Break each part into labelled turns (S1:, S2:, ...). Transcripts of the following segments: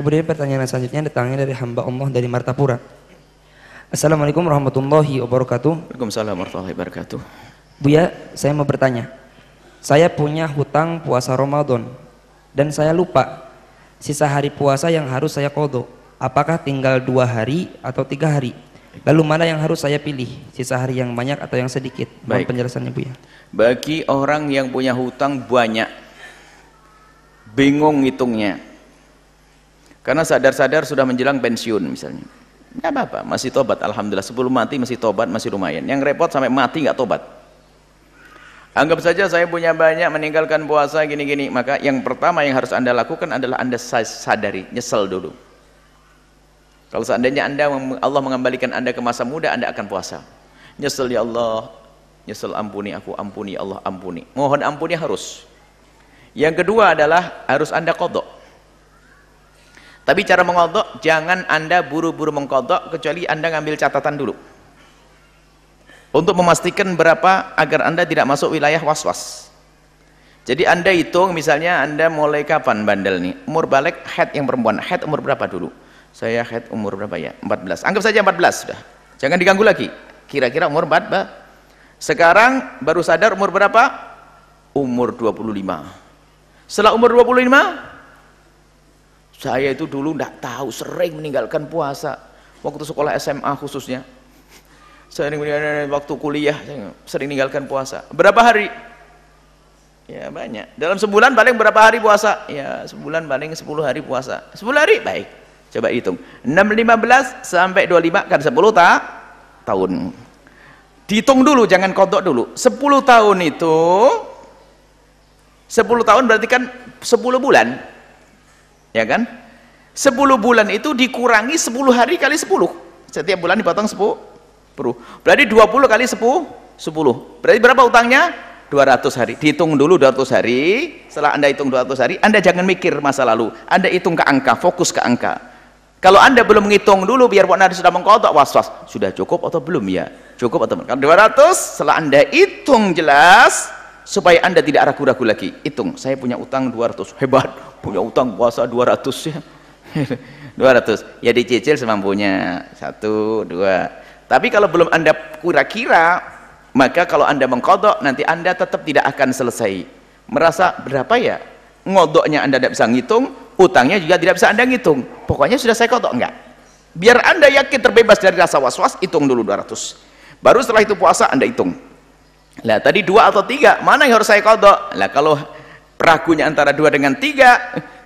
S1: Kemudian pertanyaan selanjutnya datangnya dari hamba Allah dari Martapura. Assalamualaikum warahmatullahi wabarakatuh.
S2: Waalaikumsalam warahmatullahi wabarakatuh.
S1: Buya, saya mau bertanya. Saya punya hutang puasa Ramadan dan saya lupa sisa hari puasa yang harus saya kodok. Apakah tinggal dua hari atau tiga hari? Lalu mana yang harus saya pilih? Sisa hari yang banyak atau yang sedikit? Mohon
S2: Baik.
S1: penjelasannya Buya.
S2: Bagi orang yang punya hutang banyak, bingung hitungnya. Karena sadar-sadar sudah menjelang pensiun misalnya. Nggak apa-apa, masih tobat. Alhamdulillah sebelum mati masih tobat, masih lumayan. Yang repot sampai mati nggak tobat. Anggap saja saya punya banyak meninggalkan puasa gini-gini. Maka yang pertama yang harus anda lakukan adalah anda sa- sadari, nyesel dulu. Kalau seandainya anda Allah mengembalikan anda ke masa muda, anda akan puasa. Nyesel ya Allah, nyesel ampuni aku, ampuni Allah, ampuni. Mohon ampuni harus. Yang kedua adalah harus anda kodok. Tapi cara mengodok, jangan anda buru-buru mengkodok, kecuali anda ngambil catatan dulu. Untuk memastikan berapa agar anda tidak masuk wilayah was-was. Jadi anda hitung misalnya anda mulai kapan bandel nih? Umur balik head yang perempuan, head umur berapa dulu? Saya head umur berapa ya? 14. Anggap saja 14 sudah. Jangan diganggu lagi. Kira-kira umur 14. Sekarang baru sadar umur berapa? Umur 25. Setelah umur 25, saya itu dulu tidak tahu, sering meninggalkan puasa. Waktu sekolah SMA khususnya. Sering meninggalkan waktu kuliah, sering meninggalkan puasa. Berapa hari? Ya banyak. Dalam sebulan paling berapa hari puasa? Ya sebulan paling 10 hari puasa. 10 hari? Baik. Coba hitung. 6, 15 sampai 25 kan 10 ta tahun. Dihitung dulu, jangan kodok dulu. 10 tahun itu 10 tahun berarti kan 10 bulan. Ya kan? 10 bulan itu dikurangi 10 hari kali 10. Setiap bulan dipotong 10. Berarti 20 kali 10 10. Berarti berapa utangnya? 200 hari. Dihitung dulu 200 hari. Setelah Anda hitung 200 hari, Anda jangan mikir masa lalu. Anda hitung ke angka, fokus ke angka. Kalau Anda belum ngitung dulu biar Anda sudah mengkodok was-was, sudah cukup atau belum ya? Cukup atau belum? Kalau 200 setelah Anda hitung jelas supaya Anda tidak ragu-ragu lagi. Hitung, saya punya utang 200. Hebat, punya utang puasa 200 ya. 200. Ya dicicil semampunya. Satu, dua. Tapi kalau belum Anda kira-kira, maka kalau Anda mengkodok nanti Anda tetap tidak akan selesai. Merasa berapa ya? Ngodoknya Anda tidak bisa ngitung, utangnya juga tidak bisa Anda ngitung. Pokoknya sudah saya kodok enggak. Biar Anda yakin terbebas dari rasa was-was, hitung dulu 200. Baru setelah itu puasa Anda hitung. Lah tadi dua atau tiga, mana yang harus saya kodok? Lah kalau ragunya antara dua dengan tiga,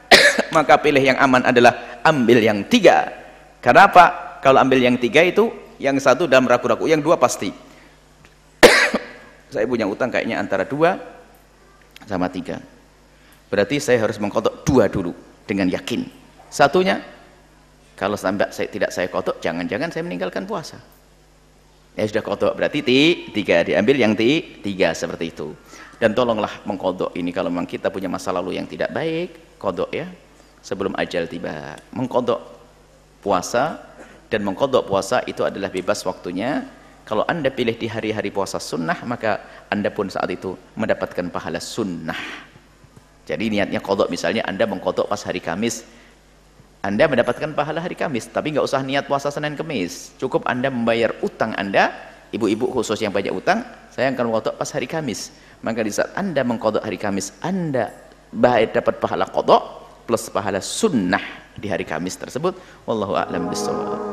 S2: maka pilih yang aman adalah ambil yang tiga. Karena apa? Kalau ambil yang tiga itu, yang satu dalam ragu-ragu, yang dua pasti. saya punya utang kayaknya antara dua sama tiga. Berarti saya harus mengkodok dua dulu dengan yakin. Satunya, kalau sampai saya tidak saya kodok, jangan-jangan saya meninggalkan puasa. Ya sudah kodok, berarti ti, tiga diambil yang ti, tiga seperti itu. Dan tolonglah mengkodok ini kalau memang kita punya masa lalu yang tidak baik, kodok ya, sebelum ajal tiba. Mengkodok puasa dan mengkodok puasa itu adalah bebas waktunya. Kalau anda pilih di hari-hari puasa sunnah, maka anda pun saat itu mendapatkan pahala sunnah. Jadi niatnya kodok misalnya anda mengkodok pas hari Kamis, anda mendapatkan pahala hari Kamis, tapi nggak usah niat puasa Senin Kamis. Cukup Anda membayar utang Anda, ibu-ibu khusus yang banyak utang, saya akan mengkodok pas hari Kamis. Maka di saat Anda mengkodok hari Kamis, Anda baik dapat pahala kodok plus pahala sunnah di hari Kamis tersebut. Wallahu a'lam bishawab.